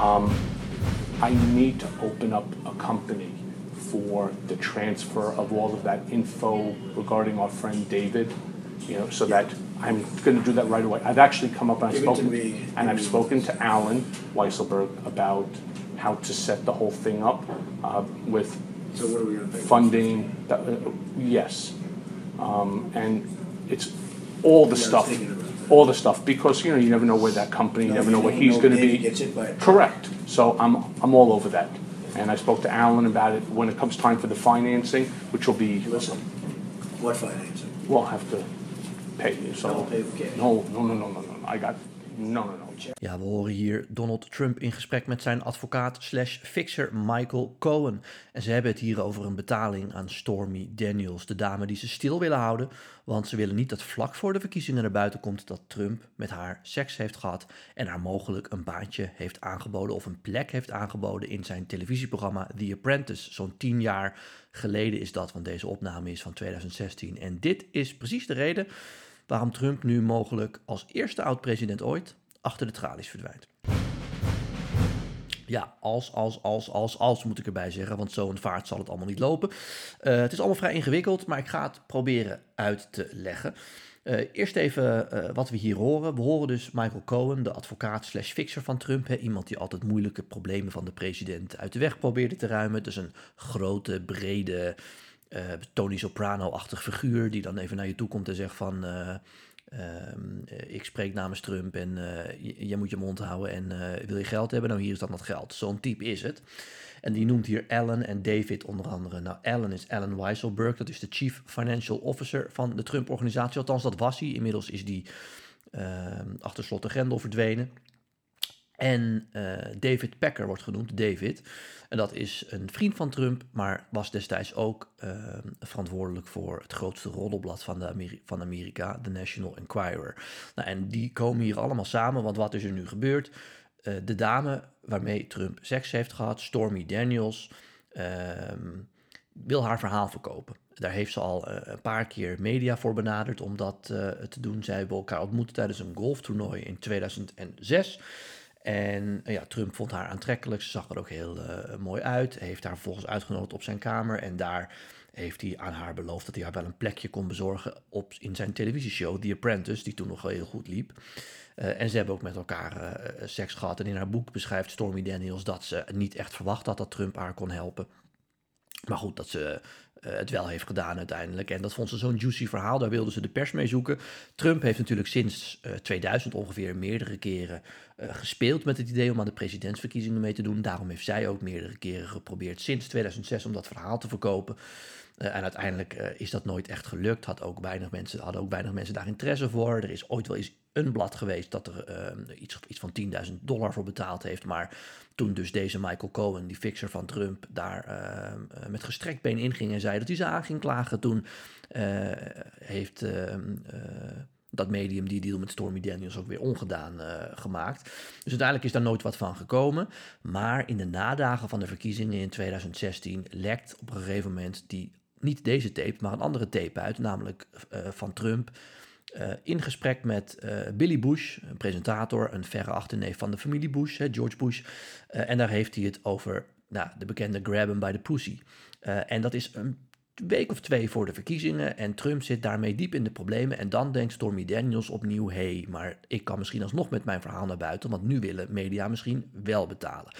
Um, I need to open up a company for the transfer of all of that info regarding our friend David, you know, so that I'm going to do that right away. I've actually come up and I've Give it to spoken, me. and I've spoken to Alan Weisselberg about how to set the whole thing up uh, with So what are we gonna pay? funding. That, uh, yes, um, and it's all the Yeah, I was stuff, thinking about that. All the stuff because you know you never know where that company, you never know where he's going to be. gets. Correct. So I'm, I'm all over that. And I spoke to Alan about it when it comes time for the financing, which will be, Listen, what financing? we'll have to pay you, so. Don't pay with cash. No, no, no, no, no, no, I got, Ja, we horen hier Donald Trump in gesprek met zijn advocaat slash fixer Michael Cohen. En ze hebben het hier over een betaling aan Stormy Daniels, de dame die ze stil willen houden. Want ze willen niet dat vlak voor de verkiezingen naar buiten komt dat Trump met haar seks heeft gehad. En haar mogelijk een baantje heeft aangeboden of een plek heeft aangeboden in zijn televisieprogramma The Apprentice. Zo'n tien jaar geleden is dat, want deze opname is van 2016. En dit is precies de reden waarom Trump nu mogelijk als eerste oud-president ooit achter de tralies verdwijnt. Ja, als, als, als, als, als moet ik erbij zeggen, want zo een vaart zal het allemaal niet lopen. Eh, het is allemaal vrij ingewikkeld, maar ik ga het proberen uit te leggen. Eh, eerst even eh, wat we hier horen. We horen dus Michael Cohen, de advocaat slash fixer van Trump. Iemand die altijd moeilijke problemen van de president uit de weg probeerde te ruimen. Dus een grote, brede, Tony Soprano-achtig figuur die dan even naar je toe komt en zegt van... eh, Ehm, eh, ik spreek namens Trump en eh, j- jij moet je mond houden en eh, wil je geld hebben? Nou, hier is dan dat geld. Zo'n type is het. En die noemt hier Allen en David onder andere. Nou, Allen is Alan Weisselberg, dat is de Chief Financial Officer van de Trump-organisatie. Althans, dat was hij. Inmiddels is die ehm, achter slot en grendel verdwenen. En eh, David Packer wordt genoemd, David. En dat is een vriend van Trump, maar was destijds ook eh, verantwoordelijk voor het grootste roddelblad van, de van Amerika, The National Enquirer. Nou, en die komen hier allemaal samen, want wat is er nu gebeurd? Eh, de dame waarmee Trump seks heeft gehad, Stormy Daniels, ehm, wil haar verhaal verkopen. Daar heeft ze al eh, een paar keer media voor benaderd om dat te doen. Zij hebben elkaar ontmoet tijdens een golftoernooi in 2006. En eh, ja, Trump vond haar aantrekkelijk. Ze zag er ook heel eh, mooi uit. Heeft haar vervolgens uitgenodigd op zijn kamer. En daar heeft hij aan haar beloofd dat hij haar wel een plekje kon bezorgen op, in zijn televisieshow The Apprentice, die toen nog heel goed liep. Eh, en ze hebben ook met elkaar seks gehad. En in haar boek beschrijft Stormy Daniels dat ze niet echt verwacht had dat Trump haar kon helpen. Maar goed, dat ze het wel heeft gedaan uiteindelijk. En dat vond ze zo'n juicy verhaal. Daar wilden ze de pers mee zoeken. Trump heeft natuurlijk sinds eh, 2000 ongeveer meerdere keren eh, gespeeld met het idee om aan de presidentsverkiezingen mee te doen. Daarom heeft zij ook meerdere keren geprobeerd sinds 2006 om dat verhaal te verkopen. Eh, en uiteindelijk eh, is dat nooit echt gelukt. Had ook weinig mensen, hadden ook weinig mensen daar interesse voor. Er is ooit wel eens een blad geweest dat er eh, iets, iets van 10.000 dollar voor betaald heeft. Maar toen dus deze Michael Cohen, die fixer van Trump, daar met gestrekt been inging en zei dat hij ze aan ging klagen, toen heeft dat medium die deal met Stormy Daniels ook weer ongedaan gemaakt. Dus uiteindelijk is daar nooit wat van gekomen. Maar in de nadagen van de verkiezingen in 2016 lekt op een gegeven moment die, niet deze tape, maar een andere tape uit, namelijk eh, van Trump. eh, in gesprek met eh, Billy Bush, een presentator, een verre achterneef van de familie Bush, George Bush. En daar heeft hij het over nou, de bekende grab him by the pussy. En dat is een week of twee voor de verkiezingen en Trump zit daarmee diep in de problemen. En dan denkt Stormy Daniels opnieuw, hé, hey, maar ik kan misschien alsnog met mijn verhaal naar buiten, want nu willen media misschien wel betalen.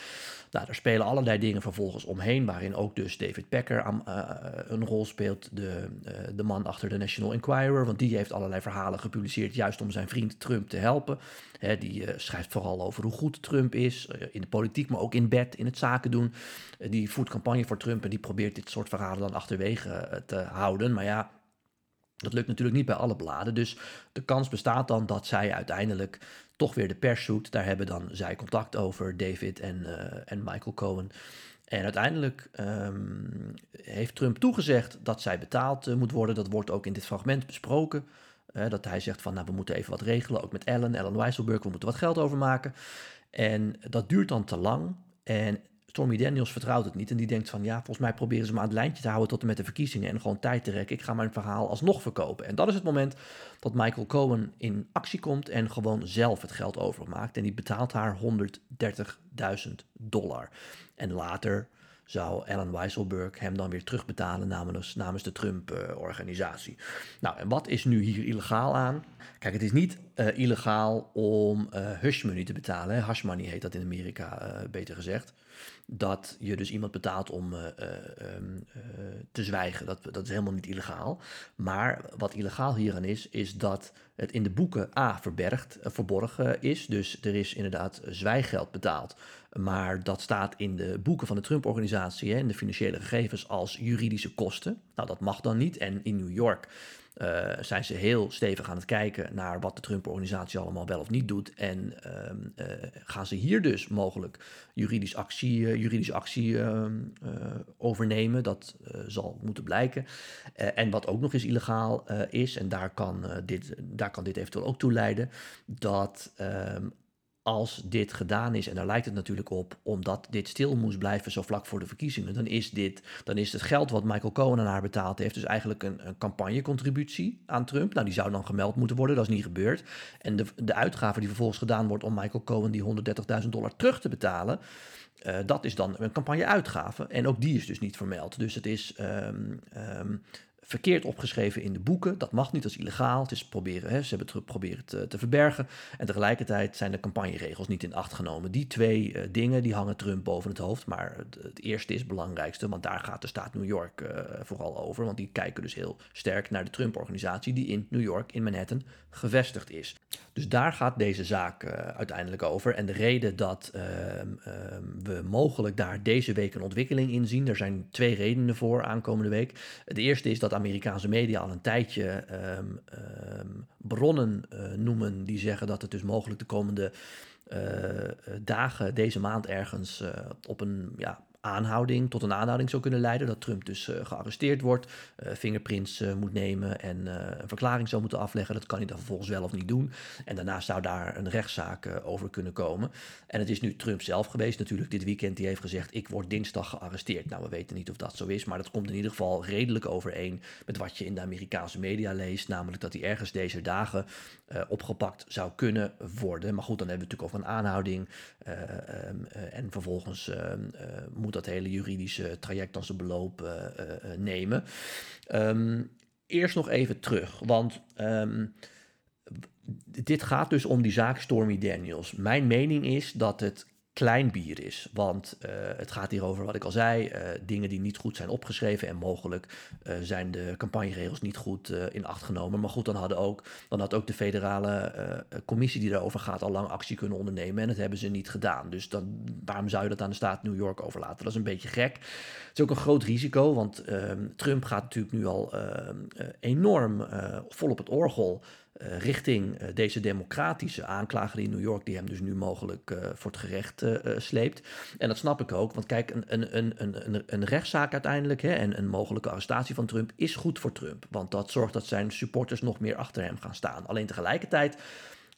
Nou, daar spelen allerlei dingen vervolgens omheen, waarin ook dus David Packer aan, uh, een rol speelt, de, uh, de man achter de National Enquirer, want die heeft allerlei verhalen gepubliceerd, juist om zijn vriend Trump te helpen. He, die schrijft vooral over hoe goed Trump is, in de politiek, maar ook in bed, in het zaken doen. Die voert campagne voor Trump en die probeert dit soort verhalen dan achterwege te houden. Maar ja, dat lukt natuurlijk niet bij alle bladen. Dus de kans bestaat dan dat zij uiteindelijk toch weer de pers zoekt. Daar hebben dan zij contact over, David en, uh, en Michael Cohen. En uiteindelijk um, heeft Trump toegezegd dat zij betaald uh, moet worden. Dat wordt ook in dit fragment besproken. Dat hij zegt van, nou, we moeten even wat regelen, ook met Ellen, Ellen Weisselberg, we moeten wat geld overmaken. En dat duurt dan te lang. En Stormy Daniels vertrouwt het niet en die denkt van ja, volgens mij proberen ze maar aan het lijntje te houden tot en met de verkiezingen en gewoon tijd te rekken. Ik ga mijn verhaal alsnog verkopen. En dat is het moment dat Michael Cohen in actie komt en gewoon zelf het geld overmaakt. En die betaalt haar 130.000 dollar. En later zou Alan Weisselberg hem dan weer terugbetalen namens, namens de Trump-organisatie. nou, en wat is nu hier illegaal aan? Kijk, het is niet uh, illegaal om uh, hush money te betalen. Hush money heet dat in Amerika, uh, beter gezegd. Dat je dus iemand betaalt om um, te zwijgen. Dat, dat is helemaal niet illegaal. Maar wat illegaal hieraan is, is dat het in de boeken A verbergd, verborgen is. Dus er is inderdaad zwijggeld betaald. Maar dat staat in de boeken van de Trump-organisatie, in de financiële gegevens, als juridische kosten. Nou, dat mag dan niet. En in New York uh, zijn ze heel stevig aan het kijken naar wat de Trump-organisatie allemaal wel of niet doet. En uh, uh, gaan ze hier dus mogelijk juridisch actie, juridische actie ehm, overnemen. Dat zal moeten blijken. en wat ook nog eens illegaal is, en daar kan, dit, daar kan dit eventueel ook toe leiden, dat ehm, als dit gedaan is, en daar lijkt het natuurlijk op, omdat dit stil moest blijven zo vlak voor de verkiezingen, dan is, dit, dan is het geld wat Michael Cohen aan haar betaald heeft, dus eigenlijk een, een campagnecontributie aan Trump. Nou, die zou dan gemeld moeten worden, dat is niet gebeurd. En de, de uitgave die vervolgens gedaan wordt om Michael Cohen die 130.000 dollar terug te betalen, uh, dat is dan een campagneuitgave. En ook die is dus niet vermeld. Dus het is um, um, verkeerd opgeschreven in de boeken. Dat mag niet, dat is illegaal. Het is proberen, hè, ze hebben het proberen te, te, verbergen. En tegelijkertijd zijn de campagneregels niet in acht genomen. Die twee uh, dingen die hangen Trump boven het hoofd. Maar het, eerste is het belangrijkste, want daar gaat de staat New York uh, vooral over. Want die kijken dus heel sterk naar de Trump-organisatie die in New York, in Manhattan, gevestigd is. Dus daar gaat deze zaak uh, uiteindelijk over. En de reden dat ehm, we mogelijk daar deze week een ontwikkeling in zien, er zijn twee redenen voor aankomende week. De eerste is dat Amerikaanse media al een tijdje um, um, bronnen uh, noemen die zeggen dat het dus mogelijk de komende uh, dagen, deze maand ergens, op een ja, aanhouding, tot een aanhouding zou kunnen leiden. Dat Trump dus uh, gearresteerd wordt, uh, fingerprints uh, moet nemen en een verklaring zou moeten afleggen. Dat kan hij dan vervolgens wel of niet doen. En daarna zou daar een rechtszaak over kunnen komen. En het is nu Trump zelf geweest natuurlijk dit weekend. Die heeft gezegd, ik word dinsdag gearresteerd. Nou, we weten niet of dat zo is, maar dat komt in ieder geval redelijk overeen met wat je in de Amerikaanse media leest. Namelijk dat hij ergens deze dagen opgepakt zou kunnen worden. Maar goed, dan hebben we het natuurlijk over een aanhouding. Um, en vervolgens moet dat hele juridische traject als een beloop uh, uh, nemen. Um, eerst nog even terug, want um, dit gaat dus om die zaak Stormy Daniels. Mijn mening is dat het klein bier is. Want uh, het gaat hier over wat ik al zei, uh, dingen die niet goed zijn opgeschreven en mogelijk uh, zijn de campagneregels niet goed in acht genomen. Maar goed, dan, hadden ook, dan had ook de federale commissie die daarover gaat al lang actie kunnen ondernemen en dat hebben ze niet gedaan. Dus dan, waarom zou je dat aan de staat New York overlaten? Dat is een beetje gek. Het is ook een groot risico, want ehm, Trump gaat natuurlijk nu al ehm, enorm vol op het orgel uh, richting uh, deze democratische aanklager in New York, die hem dus nu mogelijk uh, voor het gerecht sleept. En dat snap ik ook, want kijk, een, een, een, een, een rechtszaak uiteindelijk hè, en een mogelijke arrestatie van Trump is goed voor Trump. Want dat zorgt dat zijn supporters nog meer achter hem gaan staan. Alleen tegelijkertijd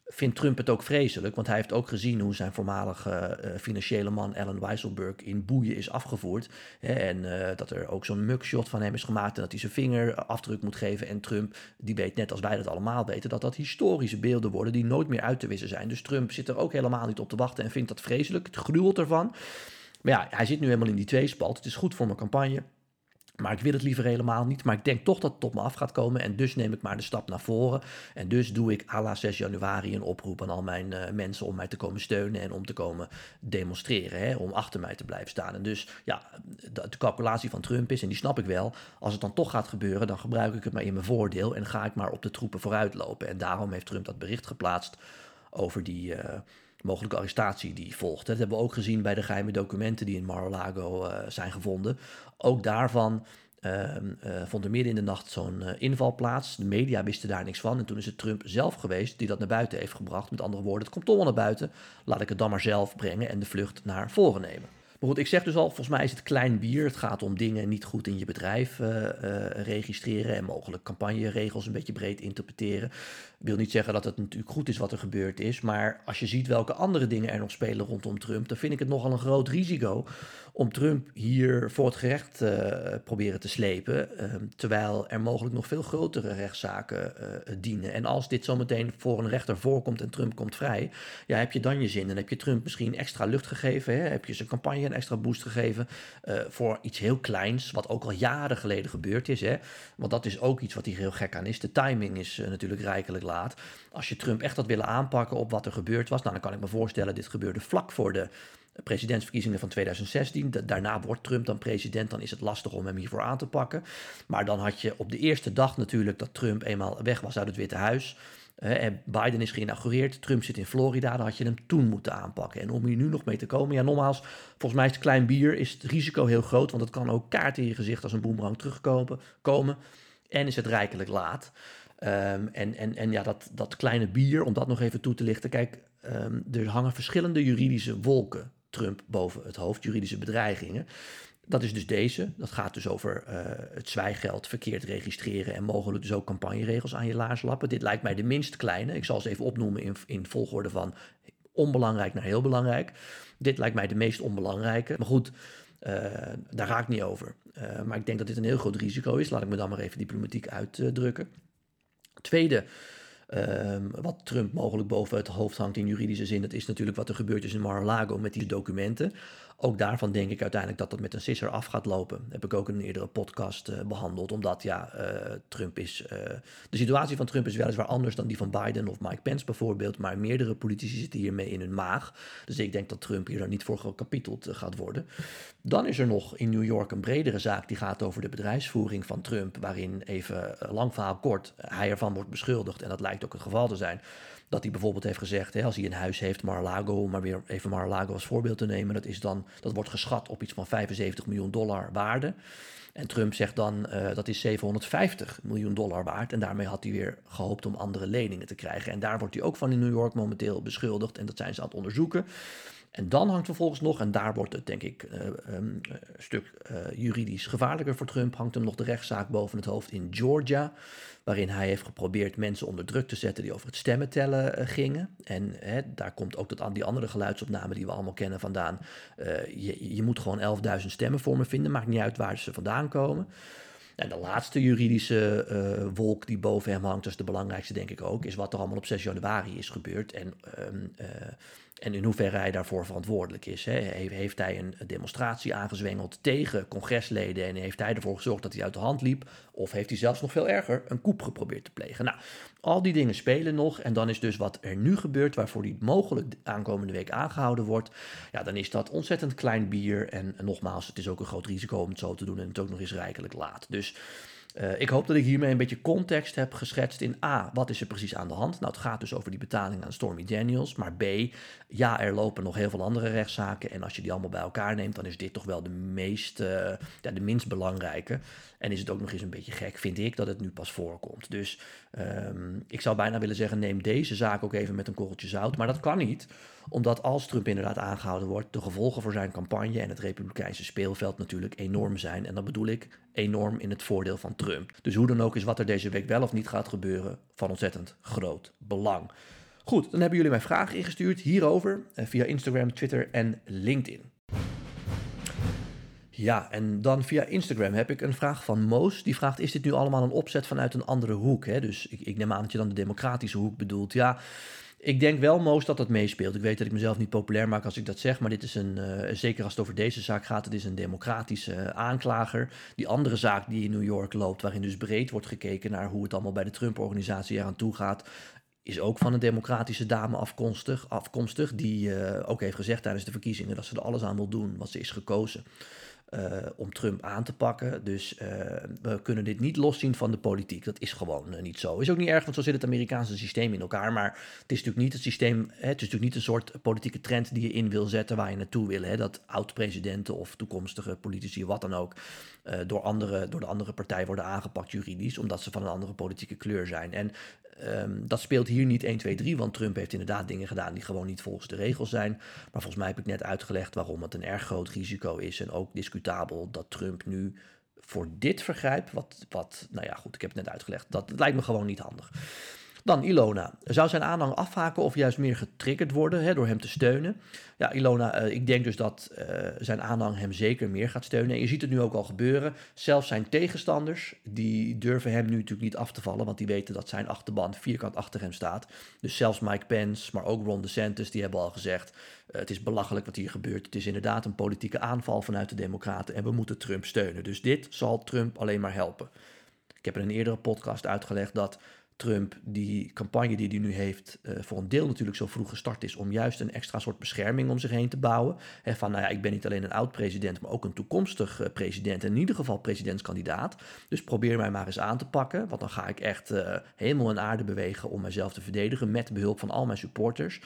vindt Trump het ook vreselijk, want hij heeft ook gezien hoe zijn voormalige uh, financiële man Alan Weisselberg in boeien is afgevoerd. Hè, en uh, dat er ook zo'n mugshot van hem is gemaakt en dat hij zijn vingerafdruk moet geven. En Trump, die weet net als wij dat allemaal weten, dat dat historische beelden worden die nooit meer uit te wissen zijn. Dus Trump zit er ook helemaal niet op te wachten en vindt dat vreselijk. Het gruwelt ervan. Maar ja, hij zit nu helemaal in die tweespalt. Het is goed voor mijn campagne. Maar ik wil het liever helemaal niet. Maar ik denk toch dat het op me af gaat komen. En dus neem ik maar de stap naar voren. En dus doe ik à la 6 januari een oproep aan al mijn uh, mensen om mij te komen steunen. En om te komen demonstreren. Hè, om achter mij te blijven staan. En dus ja, de, calculatie van Trump is, en die snap ik wel. Als het dan toch gaat gebeuren, dan gebruik ik het maar in mijn voordeel. En ga ik maar op de troepen vooruit lopen. En daarom heeft Trump dat bericht geplaatst over die. Uh, mogelijke arrestatie die volgt. Dat hebben we ook gezien bij de geheime documenten die in Mar-a-Lago uh, zijn gevonden. Ook daarvan uh, uh, vond er midden in de nacht zo'n uh, inval plaats. De media wisten daar niks van. En toen is het Trump zelf geweest die dat naar buiten heeft gebracht. Met andere woorden, het komt toch wel naar buiten. Laat ik het dan maar zelf brengen en de vlucht naar voren nemen. Maar goed, ik zeg dus al, volgens mij is het klein bier. Het gaat om dingen niet goed in je bedrijf registreren en mogelijk campagneregels een beetje breed interpreteren. Wil niet zeggen dat het natuurlijk goed is wat er gebeurd is, maar als je ziet welke andere dingen er nog spelen rondom Trump, dan vind ik het nogal een groot risico om Trump hier voor het gerecht uh, proberen te slepen, uh, terwijl er mogelijk nog veel grotere rechtszaken uh, dienen. En als dit zometeen voor een rechter voorkomt en Trump komt vrij, ja, heb je dan je zin. Dan heb je Trump misschien extra lucht gegeven, hè? heb je zijn campagne een extra boost gegeven voor iets heel kleins, wat ook al jaren geleden gebeurd is. Hè? Want dat is ook iets wat hier heel gek aan is. De timing is natuurlijk rijkelijk Als je Trump echt had willen aanpakken op wat er gebeurd was, nou, dan kan ik me voorstellen, dit gebeurde vlak voor de presidentsverkiezingen van 2016. daarna wordt Trump dan president, dan is het lastig om hem hiervoor aan te pakken. Maar dan had je op de eerste dag natuurlijk dat Trump eenmaal weg was uit het Witte Huis. en Biden is geïnaugureerd, Trump zit in Florida, dan had je hem toen moeten aanpakken. En om hier nu nog mee te komen, ja nogmaals, volgens mij is het klein bier, is het risico heel groot, want het kan ook kaart in je gezicht als een boemerang terugkomen. Komen, en is het rijkelijk laat. Um, en, en, en ja, dat, dat kleine bier, om dat nog even toe te lichten. Kijk, um, er hangen verschillende juridische wolken Trump boven het hoofd, juridische bedreigingen. Dat is dus deze. Dat gaat dus over uh, het zwijgeld verkeerd registreren en mogelijk dus ook campagneregels aan je laars lappen. Dit lijkt mij de minst kleine. Ik zal ze even opnoemen in, in volgorde van onbelangrijk naar heel belangrijk. Dit lijkt mij de meest onbelangrijke. Maar goed, uh, daar raak ik niet over. Uh, maar ik denk dat dit een heel groot risico is. Laat ik me dan maar even diplomatiek uitdrukken. Tweede, Um, wat Trump mogelijk boven het hoofd hangt in juridische zin, dat is natuurlijk wat er gebeurd is in Mar-a-Lago met die documenten. Ook daarvan denk ik uiteindelijk dat dat met een sisser af gaat lopen. Heb ik ook in een eerdere podcast uh, behandeld. Omdat ja, uh, Trump is. Uh, de situatie van Trump is weliswaar anders dan die van Biden of Mike Pence bijvoorbeeld. Maar meerdere politici zitten hiermee in hun maag. Dus ik denk dat Trump hier dan niet voor gekapiteld gaat worden. Dan is er nog in New York een bredere zaak die gaat over de bedrijfsvoering van Trump. Waarin even lang verhaal kort hij ervan wordt beschuldigd. En dat lijkt ook het geval te zijn dat hij bijvoorbeeld heeft gezegd, hè, als hij een huis heeft, Mar-a-Lago, om maar weer even Mar-a-Lago als voorbeeld te nemen, dat, is dan, dat wordt geschat op iets van 75 miljoen dollar waarde. En Trump zegt dan uh, dat is 750 miljoen dollar waard. En daarmee had hij weer gehoopt om andere leningen te krijgen. En daar wordt hij ook van in New York momenteel beschuldigd. En dat zijn ze aan het onderzoeken. En dan hangt vervolgens nog, en daar wordt het denk ik uh, um, een stuk uh, juridisch gevaarlijker voor Trump, hangt hem nog de rechtszaak boven het hoofd in Georgia waarin hij heeft geprobeerd mensen onder druk te zetten die over het stemmen tellen uh, gingen. En hè, daar komt ook dat, die andere geluidsopname die we allemaal kennen vandaan. Je, je moet gewoon 11.000 stemmen voor me vinden, maakt niet uit waar ze vandaan komen. En de laatste juridische wolk die boven hem hangt, dat is de belangrijkste denk ik ook, is wat er allemaal op 6 januari is gebeurd. En um, en in hoeverre hij daarvoor verantwoordelijk is. Hè. Heeft hij een demonstratie aangezwengeld tegen congresleden en heeft hij ervoor gezorgd dat hij uit de hand liep? Of heeft hij zelfs nog veel erger een koep geprobeerd te plegen? Nou, al die dingen spelen nog en dan is dus wat er nu gebeurt, waarvoor hij mogelijk de aankomende week aangehouden wordt, ja, dan is dat ontzettend klein bier. En, en nogmaals, het is ook een groot risico om het zo te doen en het ook nog eens rijkelijk laat. Dus uh, ik hoop dat ik hiermee een beetje context heb geschetst in A, wat is er precies aan de hand? Nou, het gaat dus over die betaling aan Stormy Daniels. Maar B, ja, er lopen nog heel veel andere rechtszaken. En als je die allemaal bij elkaar neemt, dan is dit toch wel de meest, uh, ja, de minst belangrijke. En is het ook nog eens een beetje gek, vind ik, dat het nu pas voorkomt. Dus um, ik zou bijna willen zeggen, neem deze zaak ook even met een korreltje zout. Maar dat kan niet, omdat als Trump inderdaad aangehouden wordt, de gevolgen voor zijn campagne en het republikeinse speelveld natuurlijk enorm zijn. En dan bedoel ik enorm in het voordeel van Trump. Dus hoe dan ook is wat er deze week wel of niet gaat gebeuren van ontzettend groot belang. Goed, dan hebben jullie mij vragen ingestuurd hierover eh, via Instagram, Twitter en LinkedIn. Ja, en dan via Instagram heb ik een vraag van Moos. Die vraagt: Is dit nu allemaal een opzet vanuit een andere hoek? Hè? Dus ik, ik neem aan dat je dan de democratische hoek bedoelt. Ja, ik denk wel, Moos, dat dat meespeelt. Ik weet dat ik mezelf niet populair maak als ik dat zeg, maar dit is een, uh, zeker als het over deze zaak gaat, het is een democratische uh, aanklager. Die andere zaak die in New York loopt, waarin dus breed wordt gekeken naar hoe het allemaal bij de Trump-organisatie eraan toe gaat, is ook van een democratische dame afkomstig, afkomstig die uh, ook heeft gezegd tijdens de verkiezingen dat ze er alles aan wil doen wat ze is gekozen. Uh, om Trump aan te pakken. Dus uh, we kunnen dit niet loszien van de politiek. Dat is gewoon uh, niet zo. Is ook niet erg, want zo zit het Amerikaanse systeem in elkaar. Maar het is natuurlijk niet het systeem. Hè, het is natuurlijk niet een soort politieke trend die je in wil zetten waar je naartoe wil. Hè, dat oud-presidenten of toekomstige politici, wat dan ook, door, andere, door de andere partij worden aangepakt juridisch, omdat ze van een andere politieke kleur zijn. En Ehm, dat speelt hier niet 1, 2, 3, want Trump heeft inderdaad dingen gedaan die gewoon niet volgens de regels zijn. Maar volgens mij heb ik net uitgelegd waarom het een erg groot risico is en ook discutabel dat Trump nu voor dit vergrijp, wat, wat nou ja, goed, ik heb het net uitgelegd, dat, dat lijkt me gewoon niet handig. Dan Ilona. Zou zijn aanhang afhaken of juist meer getriggerd worden hè, door hem te steunen? Ja, Ilona, uh, ik denk dus dat uh, zijn aanhang hem zeker meer gaat steunen. En je ziet het nu ook al gebeuren. Zelfs zijn tegenstanders, die durven hem nu natuurlijk niet af te vallen, want die weten dat zijn achterban vierkant achter hem staat. Dus zelfs Mike Pence, maar ook Ron DeSantis, die hebben al gezegd, uh, het is belachelijk wat hier gebeurt. Het is inderdaad een politieke aanval vanuit de Democraten en we moeten Trump steunen. Dus dit zal Trump alleen maar helpen. Ik heb in een eerdere podcast uitgelegd dat Trump die campagne die hij nu heeft, uh, voor een deel natuurlijk zo vroeg gestart is om juist een extra soort bescherming om zich heen te bouwen. He, van, nou ja, ik ben niet alleen een oud-president, maar ook een toekomstig uh, president en in ieder geval presidentskandidaat. Dus probeer mij maar eens aan te pakken, want dan ga ik echt uh, hemel en aarde bewegen om mijzelf te verdedigen met behulp van al mijn supporters.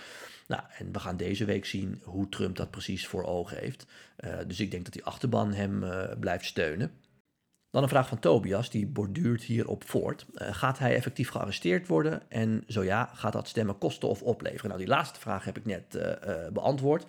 Nou, en we gaan deze week zien hoe Trump dat precies voor ogen heeft. dus ik denk dat die achterban hem blijft steunen. Dan een vraag van Tobias, die borduurt hierop voort. Uh, gaat hij effectief gearresteerd worden? En zo ja, gaat dat stemmen kosten of opleveren? Nou, die laatste vraag heb ik net uh, uh, beantwoord.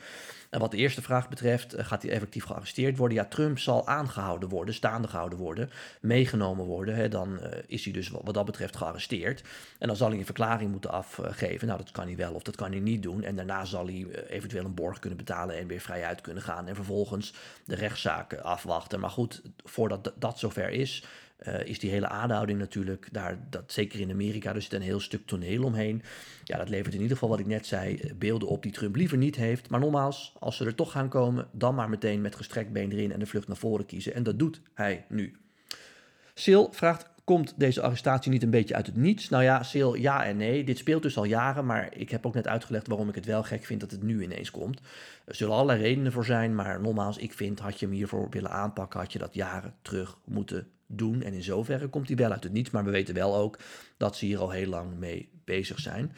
En wat de eerste vraag betreft, gaat hij effectief gearresteerd worden? Ja, Trump zal aangehouden worden, staande gehouden worden, meegenomen worden. Hè, dan is hij dus wat dat betreft gearresteerd. En dan zal hij een verklaring moeten afgeven. Nou, dat kan hij wel of dat kan hij niet doen. En daarna zal hij eventueel een borg kunnen betalen en weer vrij uit kunnen gaan. En vervolgens de rechtszaak afwachten. Maar goed, voordat dat zover is, uh, is die hele aanhouding natuurlijk, daar, dat, zeker in Amerika, er zit een heel stuk toneel omheen. Ja, dat levert in ieder geval, wat ik net zei, beelden op die Trump liever niet heeft. Maar nogmaals, als ze er toch gaan komen, dan maar meteen met gestrekt been erin en de vlucht naar voren kiezen. En dat doet hij nu. Sil vraagt, komt deze arrestatie niet een beetje uit het niets? Nou ja, Sil, ja en nee. Dit speelt dus al jaren, maar ik heb ook net uitgelegd waarom ik het wel gek vind dat het nu ineens komt. Er zullen allerlei redenen voor zijn, maar nogmaals, ik vind, had je hem hiervoor willen aanpakken, had je dat jaren terug moeten doen. En in zoverre komt hij wel uit het niets, maar we weten wel ook dat ze hier al heel lang mee bezig zijn.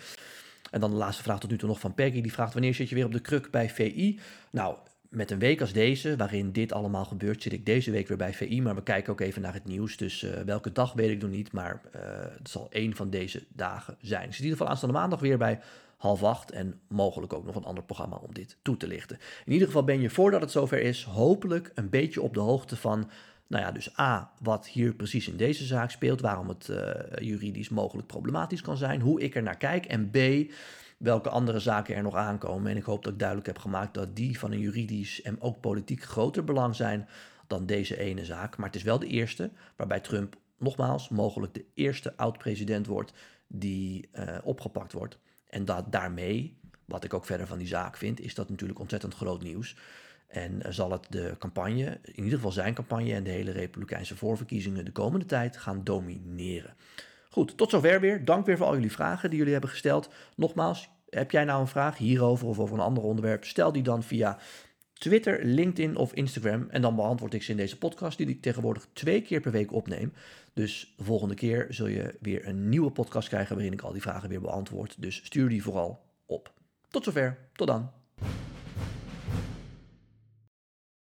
En dan de laatste vraag tot nu toe nog van Peggy. Die vraagt wanneer zit je weer op de kruk bij VI? Nou, met een week als deze, waarin dit allemaal gebeurt, zit ik deze week weer bij VI. Maar we kijken ook even naar het nieuws. Dus uh, welke dag weet ik nog niet. Maar uh, het zal één van deze dagen zijn. Ik zit in ieder geval aanstaande maandag weer bij half acht. En mogelijk ook nog een ander programma om dit toe te lichten. In ieder geval ben je voordat het zover is, hopelijk een beetje op de hoogte van. Nou ja, dus A, wat hier precies in deze zaak speelt, waarom het uh, juridisch mogelijk problematisch kan zijn, hoe ik er naar kijk. En B, welke andere zaken er nog aankomen. En ik hoop dat ik duidelijk heb gemaakt dat die van een juridisch en ook politiek groter belang zijn dan deze ene zaak. Maar het is wel de eerste waarbij Trump nogmaals mogelijk de eerste oud-president wordt die uh, opgepakt wordt. En dat daarmee, wat ik ook verder van die zaak vind, is dat natuurlijk ontzettend groot nieuws. En zal het de campagne, in ieder geval zijn campagne en de hele Republikeinse voorverkiezingen de komende tijd gaan domineren. Goed, tot zover weer. Dank weer voor al jullie vragen die jullie hebben gesteld. Nogmaals, heb jij nou een vraag hierover of over een ander onderwerp? Stel die dan via Twitter, LinkedIn of Instagram. En dan beantwoord ik ze in deze podcast, die ik tegenwoordig twee keer per week opneem. Dus de volgende keer zul je weer een nieuwe podcast krijgen waarin ik al die vragen weer beantwoord. Dus stuur die vooral op. Tot zover. Tot dan.